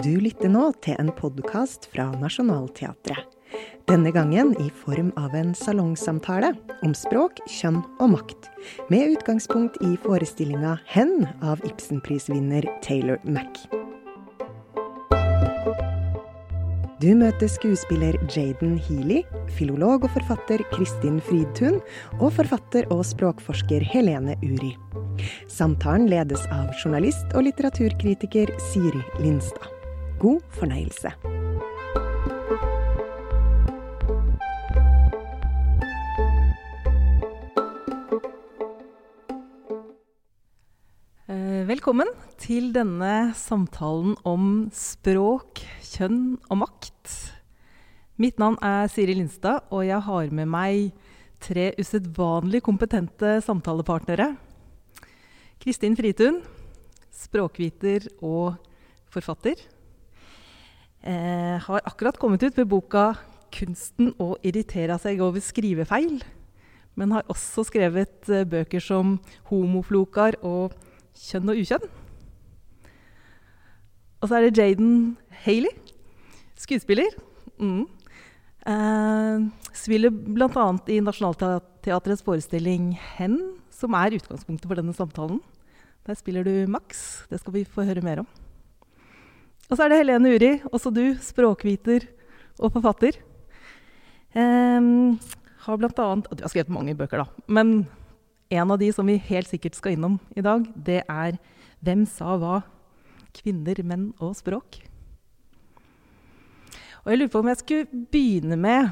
Du lytter nå til en podkast fra Nationaltheatret. Denne gangen i form av en salongsamtale om språk, kjønn og makt. Med utgangspunkt i forestillinga 'Hen' av Ibsenprisvinner Taylor Mack. Du møter skuespiller Jaden Healy, filolog og forfatter Kristin Fridtun og forfatter og språkforsker Helene Uri. Samtalen ledes av journalist og litteraturkritiker Siri Lindstad. God fornøyelse. Eh, velkommen til denne samtalen om språk, kjønn og makt. Mitt navn er Siri Lindstad, og jeg har med meg tre usedvanlig kompetente samtalepartnere. Kristin Fritun, språkviter og forfatter. Eh, har akkurat kommet ut med boka 'Kunsten å irritere seg over skrivefeil'. Men har også skrevet eh, bøker som 'Homoflokar' og 'Kjønn og ukjønn'. Og så er det Jaden Haley, skuespiller. Mm. Eh, spiller bl.a. i Nationaltheatrets forestilling 'Hen', som er utgangspunktet for denne samtalen. Der spiller du Max. Det skal vi få høre mer om. Og så er det Helene Uri, også du, språkviter og forfatter. Um, har blant annet, Du har skrevet mange bøker, da. Men en av de som vi helt sikkert skal innom i dag, det er 'Hvem sa hva? Kvinner, menn og språk'. Og jeg lurer på om jeg skulle begynne med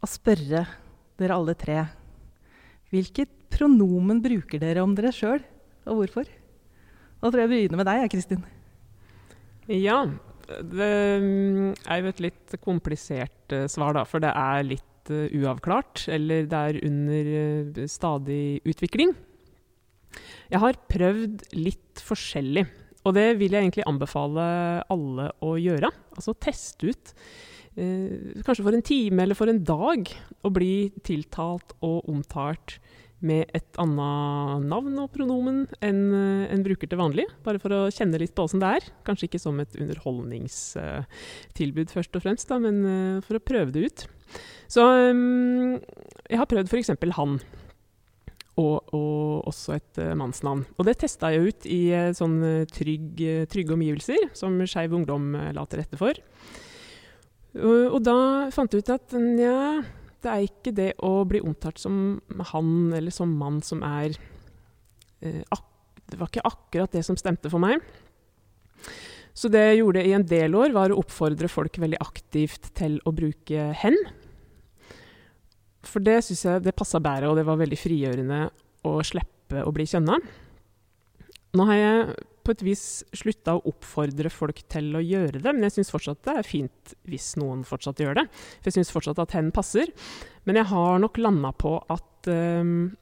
å spørre dere alle tre Hvilket pronomen bruker dere om dere sjøl, og hvorfor? Da tror jeg jeg begynner med deg, Kristin. Ja. Det mm, er jo et litt komplisert uh, svar, da. For det er litt uh, uavklart. Eller det er under stadig utvikling. Jeg har prøvd litt forskjellig. Og det vil jeg egentlig anbefale alle å gjøre. Altså teste ut. kanskje for en time eller for en dag å bli tiltalt og omtalt med et annet navn og pronomen enn en bruker til vanlig. Bare for å kjenne litt på åssen det er. Kanskje ikke som et underholdningstilbud først og fremst, da, men uh, for å prøve det ut. Så um, jeg har prøvd f.eks. han. Og, og, også et uh, mannsnavn. Og det testa jeg ut i uh, sånn trygg, trygge omgivelser, som Skeiv Ungdom la til rette for. Og, og da fant jeg ut at nja det er ikke det å bli omtalt som han eller som mann som er eh, Det var ikke akkurat det som stemte for meg. Så det jeg gjorde i en del år, var å oppfordre folk veldig aktivt til å bruke 'hen'. For det syns jeg det passa bedre, og det var veldig frigjørende å slippe å bli kjønna. Nå har jeg på et vis slutta å oppfordre folk til å gjøre det, men jeg syns fortsatt det er fint hvis noen fortsatt gjør det. For jeg syns fortsatt at hen passer. Men jeg har nok landa på at um,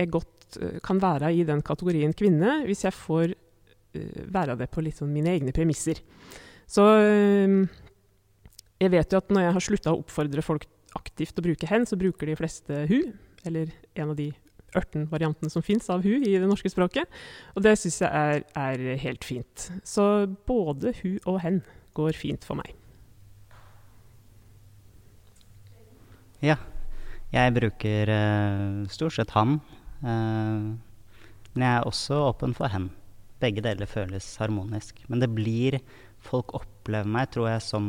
jeg godt uh, kan være i den kategorien kvinne hvis jeg får uh, være det på litt sånn mine egne premisser. Så um, jeg vet jo at når jeg har slutta å oppfordre folk aktivt å bruke hen, så bruker de fleste hun, eller en av de ørten-variantene som fins av hu i det norske språket. Og det syns jeg er, er, helt fint. Så både hu og hen går fint for meg. Ja. Jeg bruker uh, stort sett han. Uh, men jeg er også åpen for hen. Begge deler føles harmonisk. Men det blir Folk opplever meg, tror jeg, som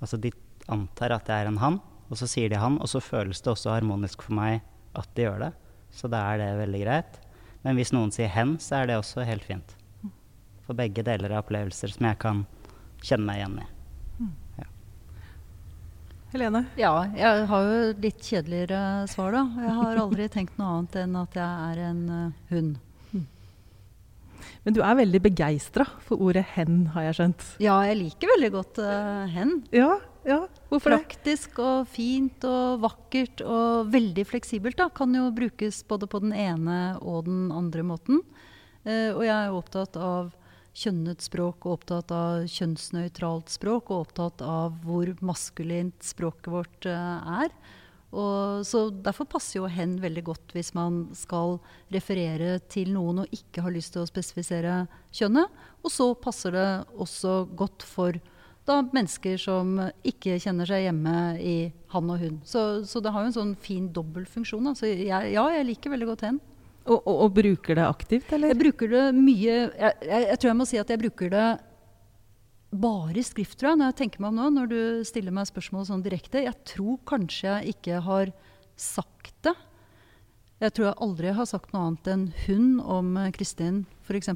Altså, de antar at jeg er en han, og så sier de han, og så føles det også harmonisk for meg at de gjør det. Så da er det veldig greit. Men hvis noen sier 'hen', så er det også helt fint. For begge deler er opplevelser som jeg kan kjenne meg igjen i. Ja. Helene? Ja, jeg har jo litt kjedeligere svar, da. Jeg har aldri tenkt noe annet enn at jeg er en uh, hund. Men du er veldig begeistra for ordet 'hen', har jeg skjønt? Ja, jeg liker veldig godt uh, 'hen'. Ja, ja. Hvorfor Praktisk det? og fint og vakkert og veldig fleksibelt. Da. Kan jo brukes både på den ene og den andre måten. Eh, og jeg er opptatt av kjønnet språk og opptatt av kjønnsnøytralt språk og opptatt av hvor maskulint språket vårt eh, er. Og, så Derfor passer jo hen veldig godt hvis man skal referere til noen og ikke har lyst til å spesifisere kjønnet. Og så passer det også godt for da, mennesker som ikke kjenner seg hjemme i han og hun. Så, så det har jo en sånn fin dobbeltfunksjon. Altså, jeg, ja, jeg liker veldig godt hen. Og, og, og, bruker det aktivt, eller? Jeg bruker det mye jeg, jeg, jeg, tror jeg må si at jeg bruker det bare i skrift, tror jeg, når jeg tenker meg om nå, når du stiller meg spørsmål sånn direkte. Jeg tror kanskje jeg ikke har sagt det. Jeg tror jeg aldri har sagt noe annet enn hun om Kristin, f.eks.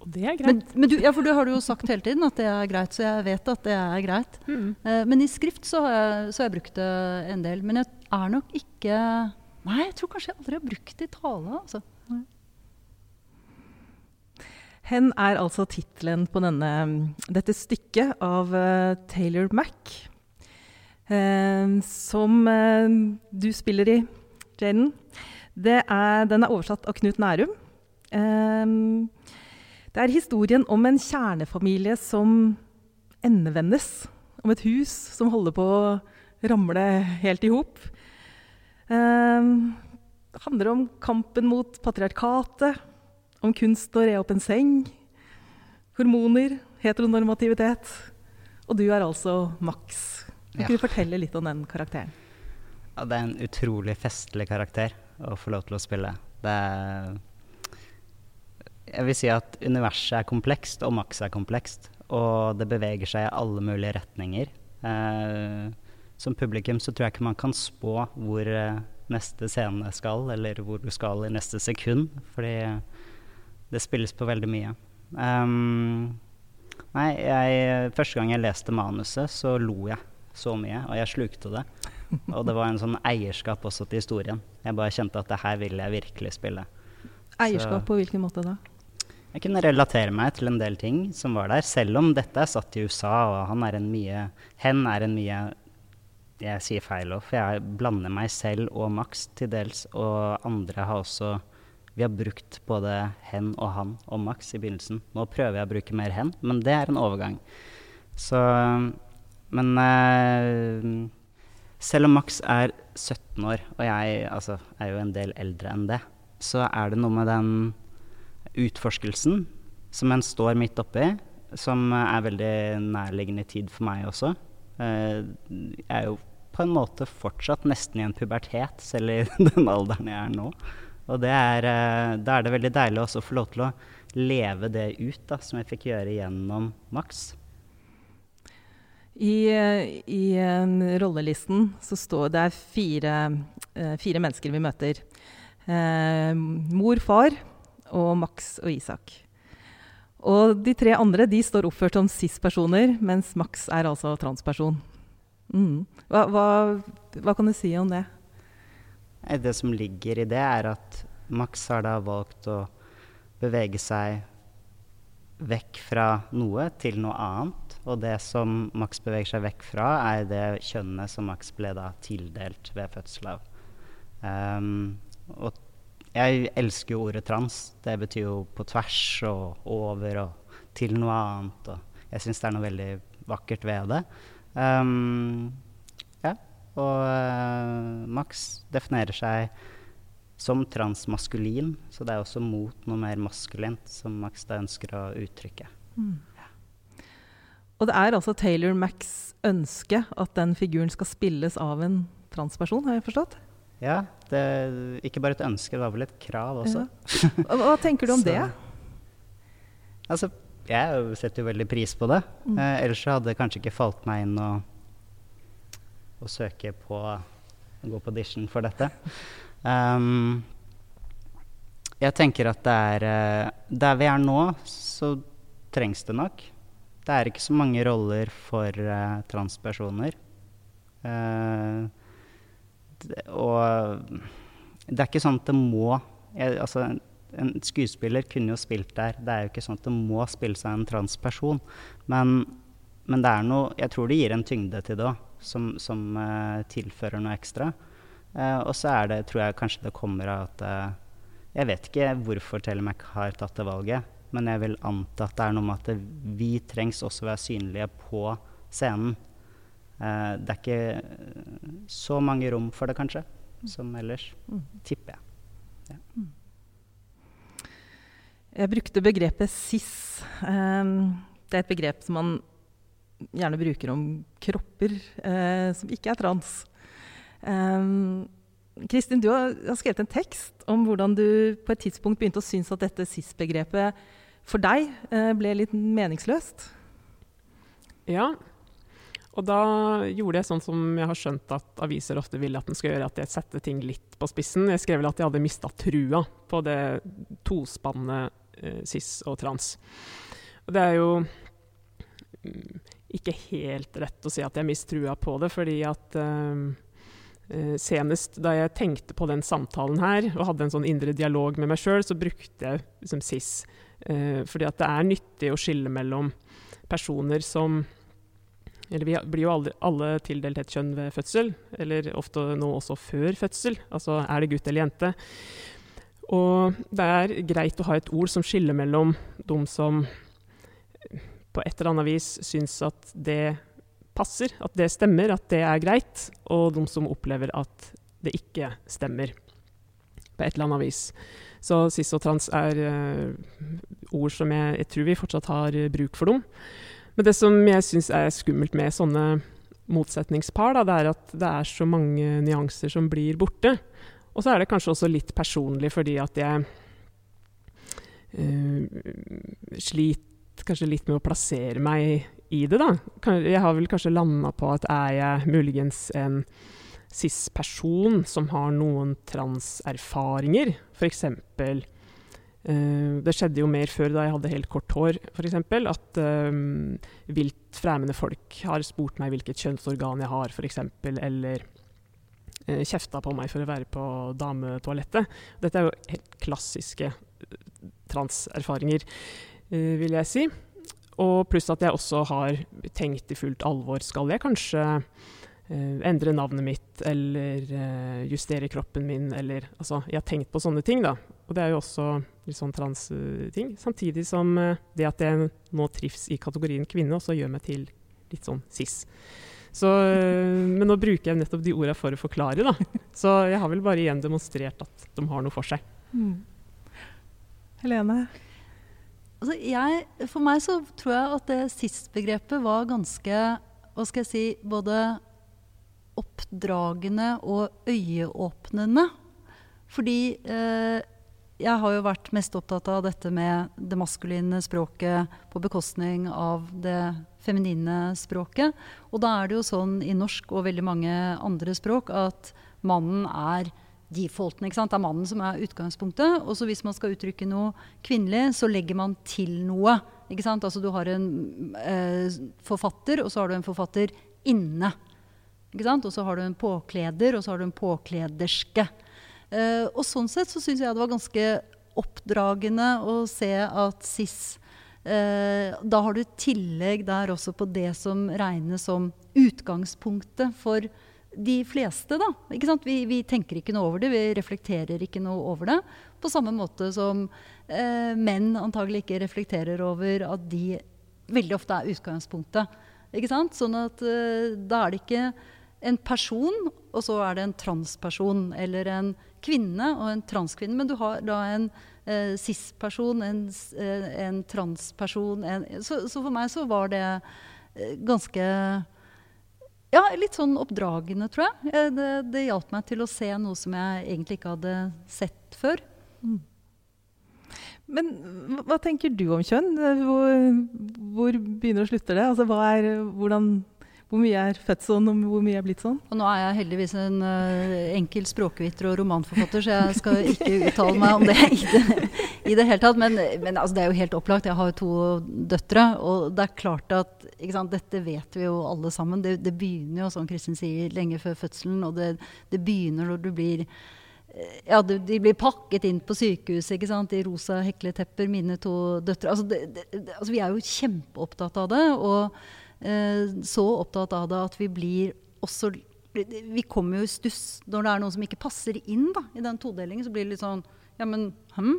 Og det er greit. Men, men du, ja, for du har jo sagt hele tiden at det er greit, så jeg vet at det er greit. Mm. Uh, men i skrift så har, jeg, så har, jeg, brukt det en del. Men jeg er nok ikke Nei, jeg tror kanskje jeg aldri har brukt det i tale. altså. Hen er altså tittelen på denne, dette stykket av uh, Taylor Mack. Uh, som uh, du spiller i, Jaden. Den er oversatt av Knut Nærum. Det er historien om en kjernefamilie som endevendes. Om et hus som holder på å ramle helt i hop. det handler om kampen mot patriarkatet om kunst å re opp en seng, hormoner, heteronormativitet. Og du er altså Max. Kan ja. du fortelle litt om den karakteren? Ja, det er en utrolig festlig karakter å få lov til å spille. Det er Jeg vil si at universet er komplekst, og Max er komplekst. Og det beveger seg i alle mulige retninger. Eh, som publikum så tror jeg ikke man kan spå hvor eh, neste scene skal, eller hvor du skal i neste sekund. Fordi det spilles på veldig mye. Um, nei, jeg, første gang jeg leste manuset, så lo jeg så mye, og jeg slukte det. Og det var en sånn eierskap også til historien. Jeg bare kjente at det her vil jeg virkelig spille. Eierskap så, på hvilken måte da? Jeg kunne relatere meg til en del ting som var der, selv om dette er satt i USA, og han er en mye Hen er en mye Jeg sier feil òg, for jeg blander meg selv og Max til dels, og andre har også vi har brukt både hen og han og Max i begynnelsen. Nå prøver jeg å bruke mer hen, men det er en overgang. Så Men uh, selv om Max er 17 år, og jeg altså, er jo en del eldre enn det, så er det noe med den utforskelsen som en står midt oppi, som er veldig nærliggende tid for meg også. Jeg er jo på en måte fortsatt nesten i en pubertet, selv i den alderen jeg er nå. Og er, eh, da er det veldig deilig også å få lov til å leve det ut, da, som jeg fikk gjøre gjennom Max. I, i um, rollelisten så står det fire, fire mennesker vi møter. Eh, mor, far og Max og Isak. Og de tre andre de står oppført som cis-personer, mens Max er altså transperson. Mm. Hva, hva, hva kan du si om det? Det som ligger i det, er at Max har da valgt å bevege seg vekk fra noe til noe annet. Og det som Max beveger seg vekk fra, er det kjønnet som Max ble da tildelt ved fødsel av. Um, og jeg elsker jo ordet trans. Det betyr jo på tvers og over og til noe annet. Og jeg syns det er noe veldig vakkert ved det. Um, og uh, Max definerer seg som transmaskulin, så det er også mot noe mer maskulint som Max da ønsker å uttrykke. Mm. Ja. Og det er altså Taylor Max ønske at den figuren skal spilles av en transperson, har jeg forstått? Ja, det ikke bare et ønske, det var vel et krav også. Ja. Hva tenker du om det? Altså, jeg setter jo veldig pris på det. Mm. Eh, ellers så hadde det kanskje ikke falt meg inn å å søke på å gå på audition for dette. Um, jeg tenker at det er uh, Der vi er nå, så trengs det nok. Det er ikke så mange roller for uh, transpersoner. Uh, og det er ikke sånn at det må jeg, altså, en, skuespiller kunne jo spilt der. Det er jo ikke sånn at det må spille seg en transperson. Men, men det er noe Jeg tror det gir en tyngde til det òg som, som uh, tilfører noe ekstra. Uh, og så er det, tror jeg kanskje det kommer av at uh, Jeg vet ikke hvorfor Telemark har tatt det valget, men jeg vil anta at det er noe med at vi trengs også å være synlige på scenen. Eh, det er ikke så mange rom for det, kanskje, som ellers. Mm. Tipper jeg. Jeg brukte begrepet cis. Um, det er et begrep som man gjerne bruker om kropper uh, som ikke er trans. Um, Kristin, du har, har, skrevet en tekst om hvordan du på et tidspunkt begynte å synes at dette cis-begrepet for deg uh, ble litt meningsløst. Ja, og da gjorde jeg sånn som jeg har skjønt at aviser ofte vil at den skal gjøre, at jeg setter ting litt på spissen. Jeg skrev vel at jeg hadde mista trua på det tospannet eh, cis og trans. Og det er jo mm, ikke helt rett å si at jeg mistet trua på det, fordi at eh, eh, senest da jeg tenkte på den samtalen her, og hadde en sånn indre dialog med meg sjøl, så brukte jeg liksom cis. Eh, fordi at det er nyttig å skille mellom personer som eller vi blir jo aldri, alle tildelt et kjønn ved fødsel, eller ofte nå også før fødsel. Altså er det gutt eller jente? Og det er greit å ha et ord som skiller mellom de som på et eller annet vis syns at det passer, at det stemmer, at det er greit, og de som opplever at det ikke stemmer. På et eller annet vis. Så cis og trans er uh, ord som jeg, jeg, tror vi fortsatt har bruk for dem. Men det som jeg syns er skummelt med sånne motsetningspar, da, det er at det er så mange nyanser som blir borte. Og så er det kanskje også litt personlig fordi at jeg uh, sliter kanskje litt med å plassere meg i det, da. Jeg har vel kanskje landa på at er jeg muligens en cis-person som har noen transerfaringer, f.eks. Uh, det skjedde jo mer før da jeg hadde helt kort hår, f.eks. At um, vilt fremmede folk har spurt meg hvilket kjønnsorgan jeg har, f.eks. Eller uh, kjefta på meg for å være på dametoalettet. Dette er jo helt klassiske transerfaringer, uh, vil jeg si. Og pluss at jeg også har tenkt i fullt alvor skal jeg kanskje endre navnet mitt eller justere kroppen min, eller Altså, jeg har tenkt på sånne ting, da. Og det er jo også litt sånn trans-ting. Samtidig som eh, det at jeg nå trives i kategorien kvinne, også gjør meg til litt sånn cis. Så, eh, men nå bruker jeg nettopp de orda for å forklare, da. Så jeg har vel bare igjen demonstrert at de har noe for seg. Mm. Helene? Altså jeg, for meg så tror jeg at det cis-begrepet var ganske hva skal jeg si, både oppdragende og øyeåpnende. Fordi eh, jeg har jo vært mest opptatt av dette med det maskuline språket på bekostning av det feminine språket. Og da er det jo sånn i norsk og veldig mange andre språk at mannen er defaulten. ikke sant? Det er mannen som er utgangspunktet. Og så hvis man skal uttrykke noe kvinnelig, så legger man til noe. ikke sant? Altså du har en eh, forfatter, og så har du en forfatter inne. ikke sant? Og så har du en påkleder, og så har du en påklederske. Uh, og sånn sett så syns jeg det var ganske oppdragende å se at SIS uh, Da har du tillegg der også på det som regnes som utgangspunktet for de fleste, da. ikke Vi, vi, tenker ikke noe over det, vi reflekterer ikke noe over det. På samme måte som eh, menn antagelig ikke reflekterer over at de veldig ofte er utgangspunktet. Ikke sant? Sånn at da er det ikke en person, og så er det en transperson eller en kvinne og en transkvinne. Men du har da en eh, cis-person, en, eh, en transperson en, så, så, for meg så var det eh, ganske ja, litt sånn oppdragende, tror jeg. Eh, det, det hjalp meg til å se noe som jeg egentlig ikke hadde sett før. Mm. Men hva tenker du om kjønn? Hvor, hvor begynner og slutter det? Altså, er, hvordan hvor mye er født sånn, og hvor mye er blitt sånn? Og nå er jeg heldigvis en uh, enkel språkviter og romanforfatter, så jeg skal ikke uttale meg om det i det, i det hele tatt. Men, men altså, det er jo helt opplagt. Jeg har jo to døtre, og det er klart at sant, dette vet vi jo alle sammen. Det, det, begynner jo, som Kristin sier, lenge før fødselen, og det, det begynner når du blir ja, de, blir pakket inn på sykehuset ikke sant? i rosa hekletepper, mine to døtre. Altså, det, det, altså, vi er jo kjempeopptatt av det. Og så opptatt av det at vi blir også Vi kommer jo i stuss når det er noe som ikke passer inn da, i den todelingen. Så blir det litt sånn Ja, men hm?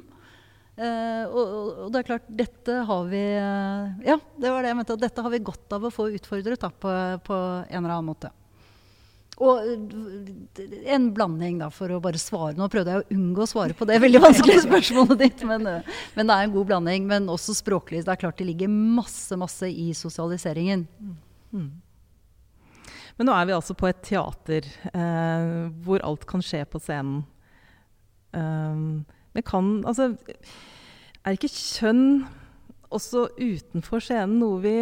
Uh, og, og, og det er klart, dette har vi uh, Ja, det var det jeg mente. Dette har vi godt av å få utfordret da, på, på en eller annen måte. Og eh, en blanding, da, for å bare svare. Nå prøvde jeg å unngå å svare på det veldig vanskelige spørsmålet ditt, men, eh, men det er en god blanding. Men også språklig. Det er klart det ligger masse, masse i sosialiseringen. Mm. Men nå er vi altså på et teater eh, hvor alt kan skje på scenen. Um, men kan Altså, er ikke kjønn også utenfor scenen noe vi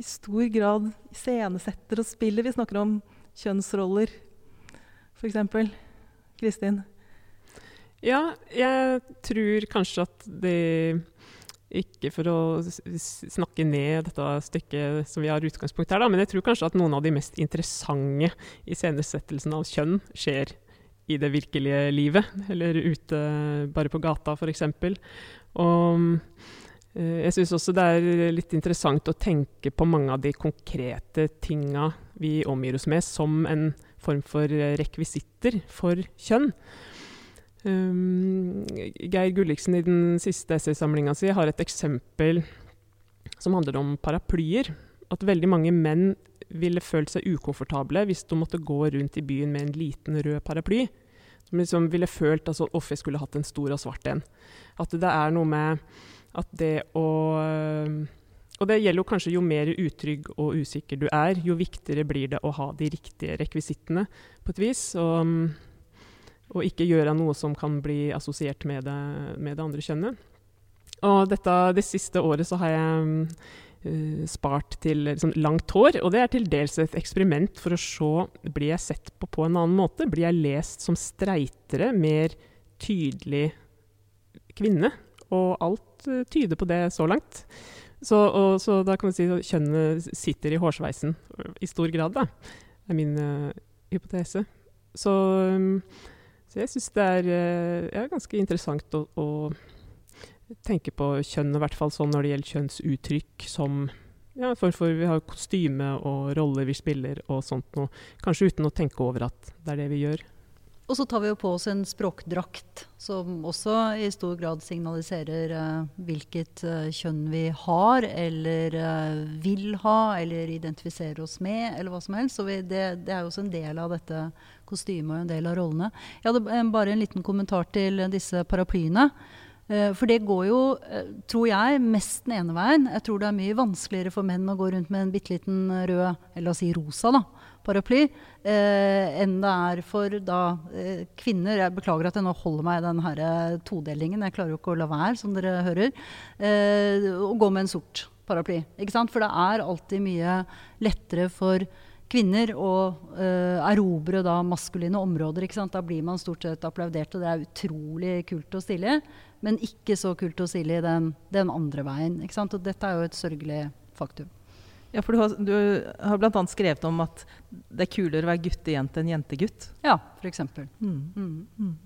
i stor grad iscenesetter og spiller? Vi snakker om kjønnsroller, f.eks. Kristin? Ja, jeg tror kanskje at det ikke for å snakke ned dette stykket som vi har utgangspunkt her, da, men jeg tror kanskje at noen av de mest interessante iscenesettelsene av kjønn skjer i det virkelige livet, eller ute bare på gata f.eks. Og eh, jeg syns også det er litt interessant å tenke på mange av de konkrete tinga vi omgir oss med, som en form for rekvisitter for kjønn. Um, Geir Gulliksen i den siste essaysamlinga si har et eksempel som handler om paraplyer. At veldig mange menn ville følt seg ukomfortable hvis de måtte gå rundt i byen med en liten rød paraply. Som liksom ville følt at altså, jeg skulle hatt en stor og svart en. At det er noe med at det å Og det gjelder jo kanskje jo mer utrygg og usikker du er, jo viktigere blir det å ha de riktige rekvisittene på et vis. Og og ikke gjøre noe som kan bli assosiert med det, med det andre kjønnet. Og dette, det siste året så har jeg uh, spart til liksom, langt hår, og det er til dels et eksperiment for å se blir jeg sett på på en annen måte. Blir jeg lest som streitere, mer tydelig kvinne? Og alt uh, tyder på det så langt. Så, og, så da kan vi si at kjønnet sitter i hårsveisen i stor grad, da. Det er min uh, hypotese. Så um, så jeg syns det er uh, ja, ganske interessant å, å, tenke på kjønn, i hvert fall sånn når det gjelder kjønnsuttrykk som ja, for, for, vi har kostyme og roller vi spiller og sånt noe. Kanskje uten å tenke over at det er det vi gjør. Og så tar vi jo på oss en språkdrakt som også i stor grad signaliserer uh, hvilket uh, kjønn vi har, eller uh, vil ha, eller identifiserer oss med, eller hva som helst. Så vi, det, det, er jo også en del av dette kostymet og en del av rollene. Jeg hadde bare en liten kommentar til disse paraplyene. For det går jo, tror jeg, mest den ene veien. Jeg tror det er mye vanskeligere for menn å gå rundt med en bitte liten rød, eller la oss si rosa, da, paraply eh, enn det er for da eh, kvinner. Jeg beklager at jeg nå holder meg i den her todelingen. Jeg klarer jo ikke å la være, som dere hører. Eh, å gå med en sort paraply. Ikke sant? For det er alltid mye lettere for kvinner å eh, erobre da maskuline områder. Ikke sant? Da blir man stort sett applaudert, og det er utrolig kult og stilig. Men ikke så kult og stilig den, den andre veien. Ikke sant? Og dette er jo et sørgelig faktum. Ja, for du har, du har bl.a. skrevet om at det er kulere å være guttejente enn jentegutt. Ja, f.eks. Mm. Mm. Mm.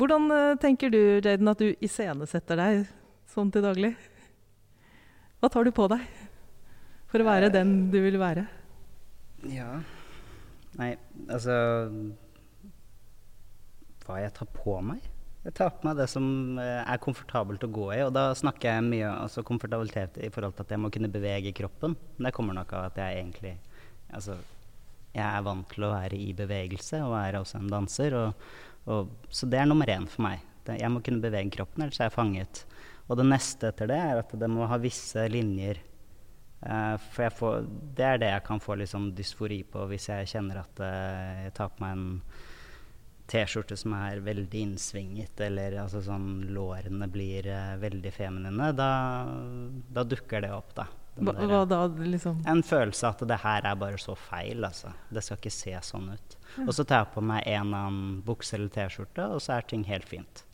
Hvordan uh, tenker du, Jaden, at du iscenesetter deg sånn til daglig? Hva tar du på deg for å være uh, den du vil være? Ja Nei, altså Hva jeg tar på meg? Jeg tar på meg det som eh, er komfortabelt å gå i. Og da snakker jeg mye om altså komfortabilitet i forhold til at jeg må kunne bevege kroppen. Men det kommer nok av at jeg egentlig Altså, jeg er vant til å være i bevegelse, og er også en danser. Og, og, så det er nummer én for meg. Jeg må kunne bevege kroppen, ellers er jeg fanget. Og det neste etter det er at det må ha visse linjer. Uh, for får, det er det jeg kan få sånn dysfori på hvis jeg kjenner at uh, jeg tar på meg en T-skjorte som er veldig innsvinget, eller altså sånn lårene blir uh, veldig feminine, da, da, dukker det opp, da. Hva, hva, da, liksom? En følelse at det her er bare så feil, altså. Det skal ikke se sånn ut. Ja. Og så tar jeg på meg en annen bukse eller T-skjorte, og så er ting helt fint.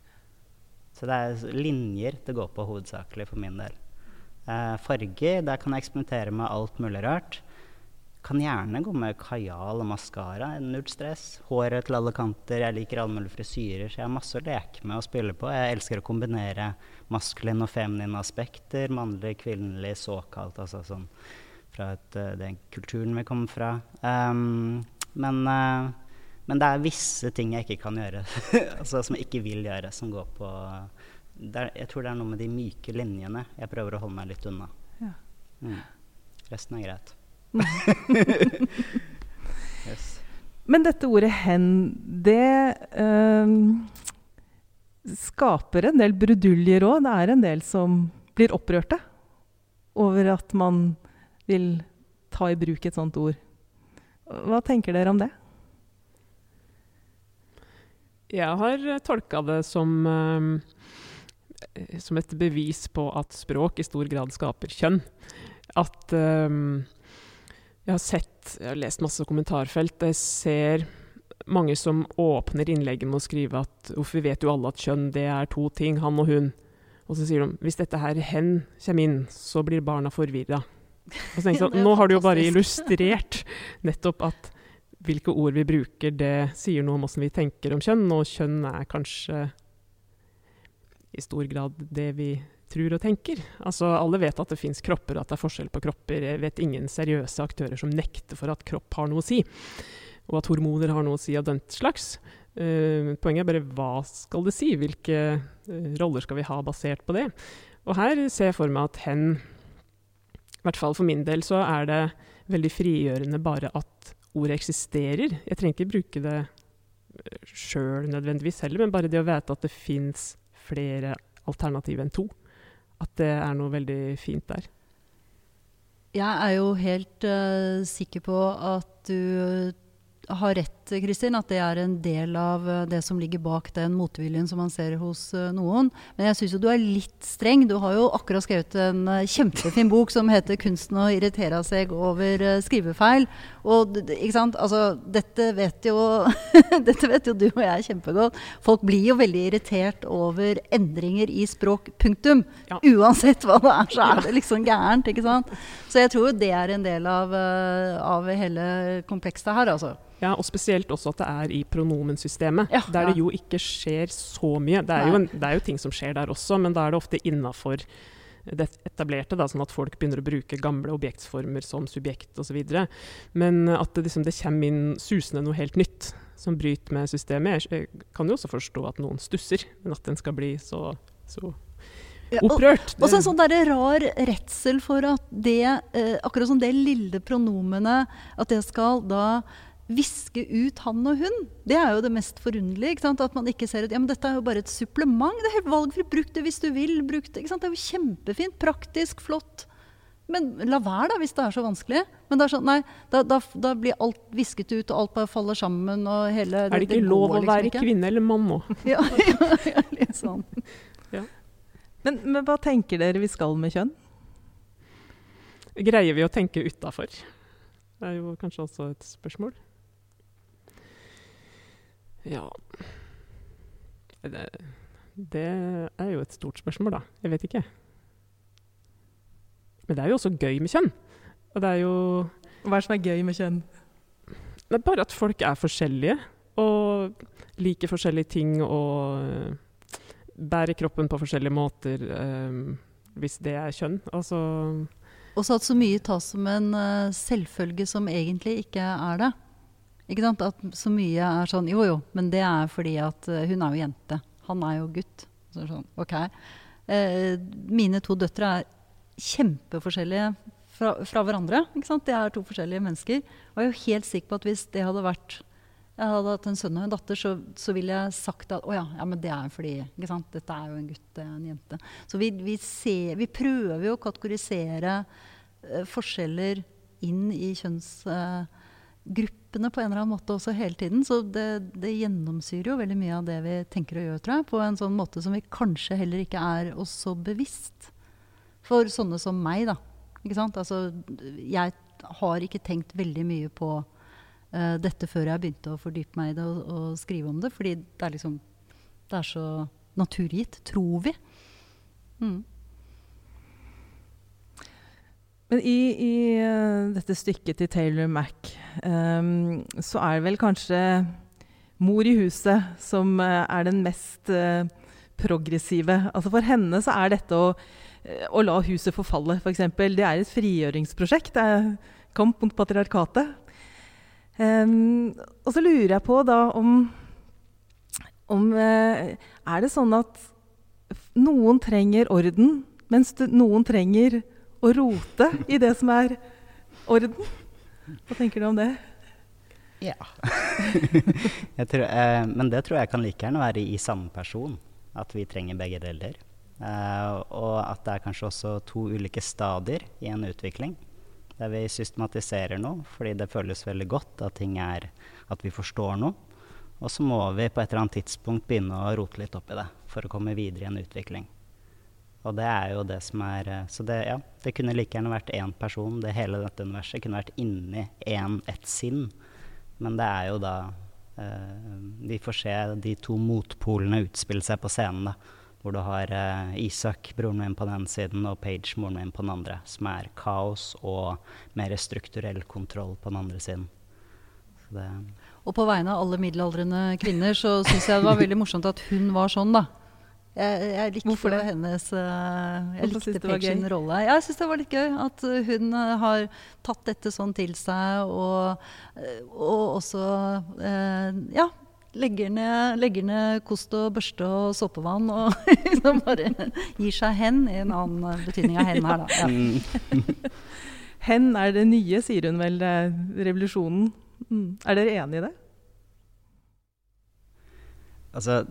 Så det er linjer det går på hovedsakelig for min del. Uh, farger, der kan jeg eksperimentere med alt mulig rart. Kan gjerne gå med kajal og maskara. Null stress. Håret til alle kanter. Jeg liker alle mulige frisyrer, så jeg har masse å leke med og spille på. Jeg elsker å kombinere maskuline og feminine aspekter. Mannlig, kvinnelig, såkalt. Altså sånn fra et, uh, den kulturen vi kommer fra. Um, men uh, Men det er visse ting jeg ikke kan gjøre, altså som jeg ikke vil gjøre, som går på er, Jeg tror det er noe med de myke linjene jeg prøver å holde meg litt unna. Ja. Mm. Resten er greit. yes. Men dette ordet 'hen', det øh, skaper en del bruduljer òg. Det er en del som blir opprørte over at man vil ta i bruk et sånt ord. Hva tenker dere om det? Jeg har tolka det som, um, som et bevis på at språk i stor grad skaper kjønn. At um, Jeg har sett, jeg har lest masse kommentarfelt. Jeg ser mange som åpner innlegget med å skrive at uff, vi vet jo alle at kjønn det er to ting, han og hun. Og så sier de hvis dette her hen kommer inn, så blir barna forvirra. Og så tenker jeg sånn, Nå har du jo bare illustrert nettopp at hvilke ord vi bruker, det sier noe om hvordan vi tenker om kjønn, og kjønn er kanskje i stor grad det vi tror og tenker. Altså, Alle vet at det fins kropper, at det er forskjell på kropper. Jeg vet ingen seriøse aktører som nekter for at kropp har noe å si, og at hormoner har noe å si av den slags. Uh, poenget er bare hva skal det si? Hvilke uh, roller skal vi ha basert på det? Og her ser jeg for meg at hen, i hvert fall for min del, så er det veldig frigjørende bare at ordet eksisterer. Jeg trenger ikke bruke det eh, sjøl nødvendigvis heller, men bare det å vite at det fins flere alternativ enn to. At det er noe veldig fint der. Jeg er jo helt uh, sikker på at du har rett, Kristin, at det er en del av eh, det som ligger bak den motviljen som man ser hos uh, noen. Men jeg syns jo du er litt streng. Du har jo akkurat skrevet en uh, kjempefin bok som heter 'Kunsten å irritere seg over skrivefeil'. Og ikke sant? Altså, dette vet jo Dette vet jo du og jeg kjempegodt. Folk blir jo veldig irritert over endringer i språk. Punktum. Ja. Uansett hva det er, så er det liksom gærent. ikke sant? Så jeg tror jo det er en del av, av hele komplekset her, altså. Ja, og spesielt også at det er i pronomensystemet, ja, der det jo ikke skjer så mye. Det er, en, det er, jo ting som skjer der også, men da er det ofte innafor det etablerte, da, sånn at folk begynner å bruke gamle objektsformer som subjekt osv. Men at det, liksom, det, kommer inn susende noe helt nytt som bryter med systemet. Jeg kan jo også forstå at noen stusser, men at den skal bli så, så opprørt. Ja, og, så en sånn der rar redsel for at det, eh, akkurat som det lille pronomenet, at det skal da viske ut han og hun. Det er jo det mest forunderlige. At man ikke ser at ja, dette er jo bare et supplement. Det er helt valgfritt. Bruk det hvis du vil. Bruk det, det er jo kjempefint. Praktisk, flott. Men la være, da, hvis det er så vanskelig. Men det er sånn, nei, da, da, da, blir alt visket ut, og alt bare faller sammen. Og hele, er det ikke det lov å liksom være ikke. kvinne eller mann nå? ja, ja, litt sånn. ja. Men, men, hva tenker dere vi skal med kjønn? Greier vi å tenke utafor? Det er jo kanskje også et spørsmål. Ja det, det, er jo et stort spørsmål, da. Jeg vet ikke. Men det er jo også gøy med kjønn. Og det er jo Hva er det som er gøy med kjønn? Det er bare at folk er forskjellige. Og liker forskjellige ting og bærer kroppen på forskjellige måter. Um, hvis det er kjønn. Altså Også at så mye tas som en uh, selvfølge som egentlig ikke er det. Ikke sant? At så mye er sånn Jo, jo, men det er fordi at uh, hun er jo jente. Han er jo gutt. Så sånn, ok. Eh, mine to døtre er kjempeforskjellige fra, fra, hverandre. Ikke sant? De er to forskjellige mennesker. Og jeg er jo helt sikker på at hvis det hadde vært jeg hadde hatt en sønn og en datter, så, så ville jeg sagt at å ja, ja, men det er fordi ikke sant? dette er jo en gutt, det er en jente. Så vi, vi, ser, vi prøver jo å kategorisere uh, forskjeller inn i kjønns... Uh, gruppene på en eller annen måte også hele tiden. Så det, det, gjennomsyrer jo veldig mye av det vi tenker og gjør, tror jeg. På en sånn måte som vi kanskje heller ikke er oss så bevisst. For sånne som meg, da. Ikke sant? Altså, jeg har ikke tenkt veldig mye på uh, dette før jeg begynte å fordype meg i det og, og, skrive om det. Fordi det er liksom Det er så naturgitt, tror vi. Mm. Men i, i uh, dette stykket til Taylor Mack så er det vel kanskje mor i huset som uh, er den mest uh, progressive. Altså For henne så er dette å, å la huset forfalle, f.eks. For det er et frigjøringsprosjekt. Det er kamp mot patriarkatet. Um, og så lurer jeg på da om, om Er det sånn at noen trenger orden, mens noen trenger å rote i det som er orden? Hva tenker du om det? Ja. tror, eh, men det tror jeg kan like gjerne være i samme person. At vi trenger begge deler. Eh, og at det er kanskje også to ulike stadier i en utvikling. Der vi systematiserer noe fordi det føles veldig godt at, er, at vi forstår noe. Og så må vi på et eller annet tidspunkt begynne å rote litt opp i det for å komme videre i en utvikling. Og det er jo det som er eh, Så det, ja, det kunne like gjerne vært én person. Det hele dette universet kunne vært inni én, ett sinn. Men det er jo da eh, Vi får se de to motpolene utspille seg på scenen. da, Hvor du har eh, Isak, broren min, på den ene siden, og Page, moren min, på den andre. Som er kaos og mer strukturell kontroll på den andre siden. og på vegne av alle middelaldrende kvinner så syns jeg det var veldig morsomt at hun var sånn, da. Jeg, jeg likte Hvorfor det? hennes uh, Jeg Hvorfor likte sin rolle. Jeg syns det var litt gøy at hun uh, har tatt dette sånn til seg, og, uh, og også ja, legger ned, legger ned, kost og børste og såpevann og liksom bare gir seg hen i en annen betydning av hen her, da. Ja. hen er det nye, sier hun vel, revolusjonen. Mm. Er dere enig i det? Altså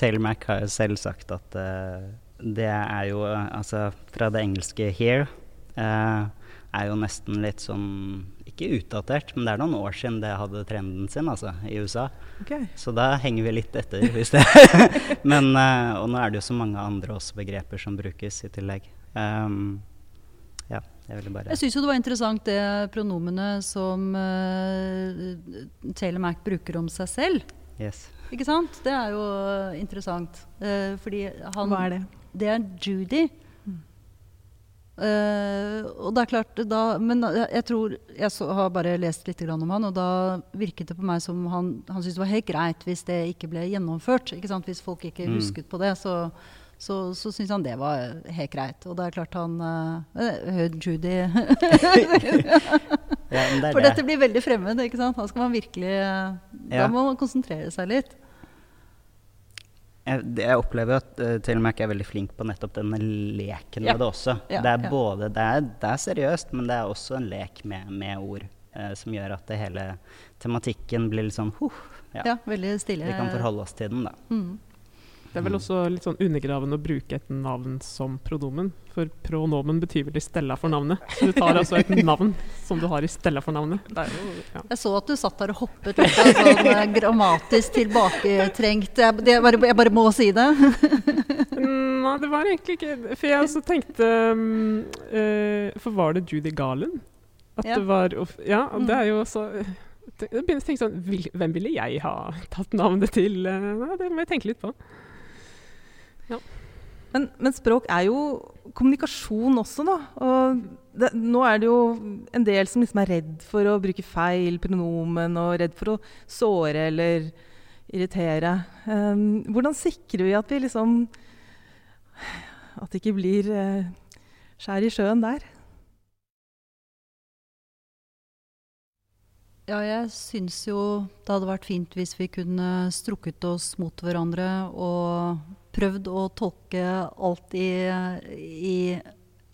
Taylor har jo selv sagt at uh, det er jo Altså fra det engelske 'here' uh, er jo nesten litt sånn Ikke utdatert, men det er noen år siden det hadde trenden sin altså, i USA. Okay. Så da henger vi litt etter, hvis det Men uh, Og nå er det jo så mange andre også begreper som brukes i tillegg. Um, ja, jeg bare Jeg syns jo det var interessant det pronomenet som Taylor Mac bruker om seg selv. Yes. Ikke sant? Det er jo interessant. Uh, fordi han Hva er det? Det er Judy. Uh, og det er klart da, Men jeg tror Jeg så, har bare lest litt om han, og da virket det på meg som han, han syntes det var helt greit hvis det ikke ble gjennomført. Ikke sant? Hvis folk ikke mm. husket på det, så, så, så syntes han det var helt greit. Og det er klart han uh, Judy Ja, det For det. dette blir veldig fremmed. ikke sant? Da skal man virkelig Da må man konsentrere seg litt. Jeg, jeg opplever at uh, til og med ikke er veldig flink på nettopp denne leken ja. med det også. Ja, det, er både, det, er, det, er seriøst, men det er også en lek med, med ord. Uh, som gjør at det hele tematikken blir litt sånn uh, ja. veldig stille. Vi kan forholde oss til den, da. Mm. Det er vel også litt sånn undergravende å bruke et navn som pronomen. For pronomen betyr vel i stella for navnet. Så du tar altså et navn som du har i stella for navnet. Jo, ja. Jeg så at du satt der og hoppet litt sånn eh, grammatisk tilbaketrengt. Jeg, jeg, bare, jeg, bare, må si det. Nei, det var egentlig ikke For jeg også tenkte um, uh, For var det Judy Garland? At ja. det var Ja, det er jo også jeg begynner å tenke sånn Hvem ville jeg ha tatt navnet til? Nei, det må jeg tenke litt på. Ja. Men, men, språk er jo kommunikasjon også, da. Og det, nå er det jo en del som liksom er redd for å bruke feil pronomen og redd for å såre eller irritere. Um, hvordan sikrer vi at vi liksom At det ikke blir uh, skjær i sjøen der? Ja, jeg syns jo det hadde vært fint hvis vi kunne strukket oss mot hverandre og prøvd å tolke alt i, i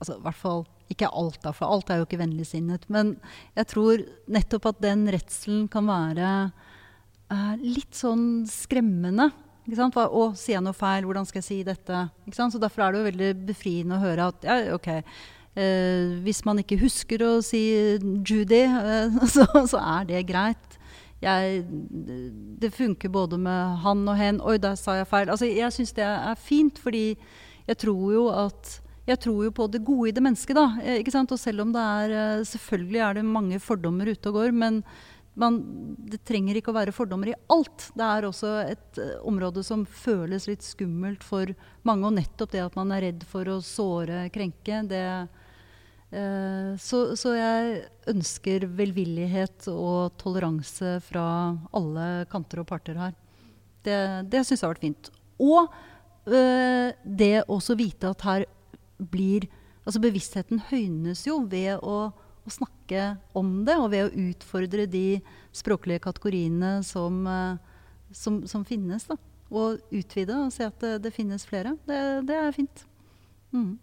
altså, hvert fall ikke alt, da, for alt er jo ikke vennligsinnet. Men jeg tror nettopp at den redselen kan være uh, litt sånn skremmende. Ikke sant? Å, sier jeg noe feil? Hvordan skal jeg si dette? Ikke sant? Så Derfor er det jo veldig befriende å høre at ja, ok, uh, hvis man ikke husker å si Judy, uh, så, så, er det greit jeg, det funker både med han og hen. Oi, der sa jeg feil. Altså, jeg syns det er fint, fordi jeg tror jo at jeg tror jo på det gode i det mennesket. da, eh, ikke sant? Og selv om det er eh, Selvfølgelig er det mange fordommer ute og går, men man, det trenger ikke å være fordommer i alt. Det er også et uh, område som føles litt skummelt for mange. Og nettopp det at man er redd for å såre, krenke, det, Eh, så, så, jeg ønsker velvillighet og toleranse fra alle kanter og parter her. Det, det syns jeg har vært fint. Og uh, det også vite at her blir Altså bevisstheten høynes jo ved å å snakke om det, og ved å utfordre de språklige kategoriene som, eh, som, som finnes. Da. Og utvide og se at det, det finnes flere. Det, det er fint. Mm.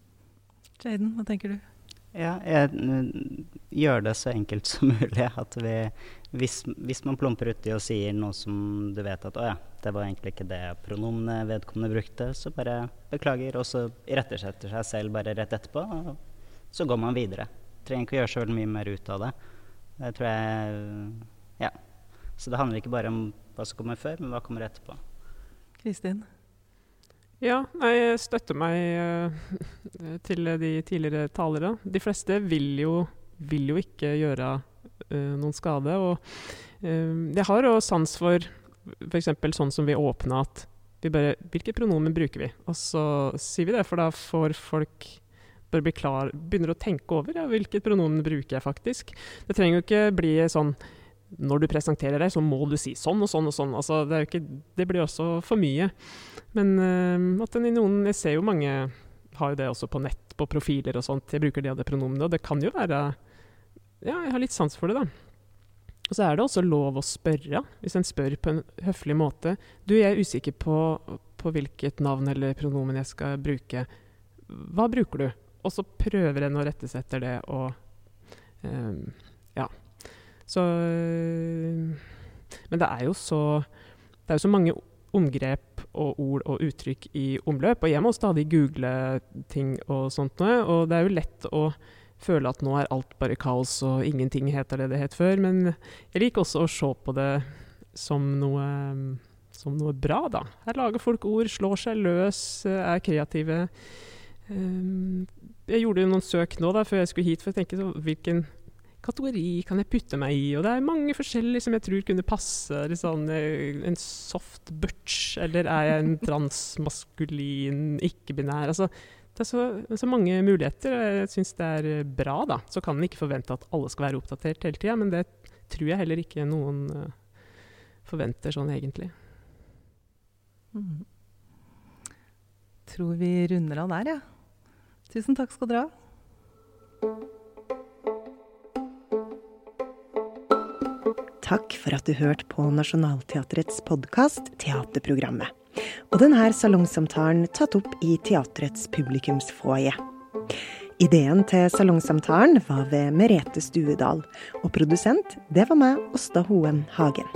Jaden, hva tenker du? Ja, jeg mm, gjør det så enkelt som mulig. At vi, hvis, hvis man plumper uti og sier noe som du vet at å ja, det var egentlig ikke det pronomenet vedkommende brukte, så bare beklager, og så irettesetter seg selv bare rett etterpå, og så går man videre. Trenger ikke å gjøre så veldig mye mer ut av det. Det tror jeg Ja. Så det handler ikke bare om hva som kommer før, men hva kommer etterpå. Kristin? Ja, jeg støtter meg uh, til de tidligere talere. De fleste vil jo, vil jo ikke gjøre uh, noen skade. Og uh, jeg har òg sans for f.eks. sånn som vi åpna at vi bare Hvilke pronomen bruker vi? Og så sier vi det, for da får folk bare bli klar, begynner å tenke over ja, hvilket pronomen bruker jeg faktisk. Det trenger jo ikke bli sånn når du presenterer deg, så må du si sånn og sånn og sånn. Altså, det, ikke, det, blir også for mye. Men uh, at den i noen Jeg ser jo mange har jo det også på nett, på profiler og sånt. Jeg bruker det og det pronomenet, og det kan jo være Ja, jeg har litt sans for det, da. Og så er det også lov å spørre, hvis en spør på en høflig måte. Du, jeg er usikker på, på hvilket navn eller pronomen jeg skal bruke. Hva bruker du? Og så prøver en å rette seg etter det og um. Så Men det er jo så Det er jo så mange omgrep og ord og uttrykk i omløp, og jeg må stadig google ting og sånt noe, og det er jo lett å føle at nå er alt bare kaos og ingenting heter det det het før, men jeg liker også å se på det som noe, som noe bra, da. Her lager folk ord, slår seg løs, er kreative. Um, jeg gjorde noen søk nå da, før jeg skulle hit, for tenke så, hvilken kategori kan jeg putte meg i? Og det er mange forskjellige som jeg tror kunne passe. Sånn, en soft butch, eller er jeg en transmaskulin ikke-binær? Altså, det er så, så, mange muligheter. og Jeg syns det er bra, da. Så kan en ikke forvente at alle skal være oppdatert hele tida, men det tror jeg heller ikke noen uh, forventer sånn egentlig. Mm. Tror vi runder av der, ja. Tusen takk skal dere ha. Takk for at du hørte på Nationaltheatrets podkast Teaterprogrammet. Og denne salongsamtalen tatt opp i teatrets publikumsfoajé. Ideen til salongsamtalen var ved Merete Stuedal, og produsent det var meg, Åsta Hoem Hagen.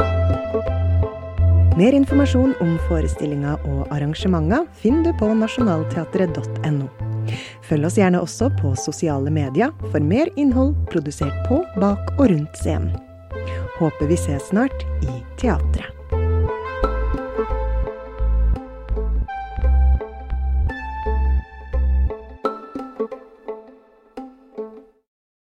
Mer informasjon om forestillinger og arrangementer finner du på nasjonalteatret.no. Følg oss gjerne også på sosiale medier for mer innhold produsert på, bak og rundt scenen. Håper vi ses snart i teatret.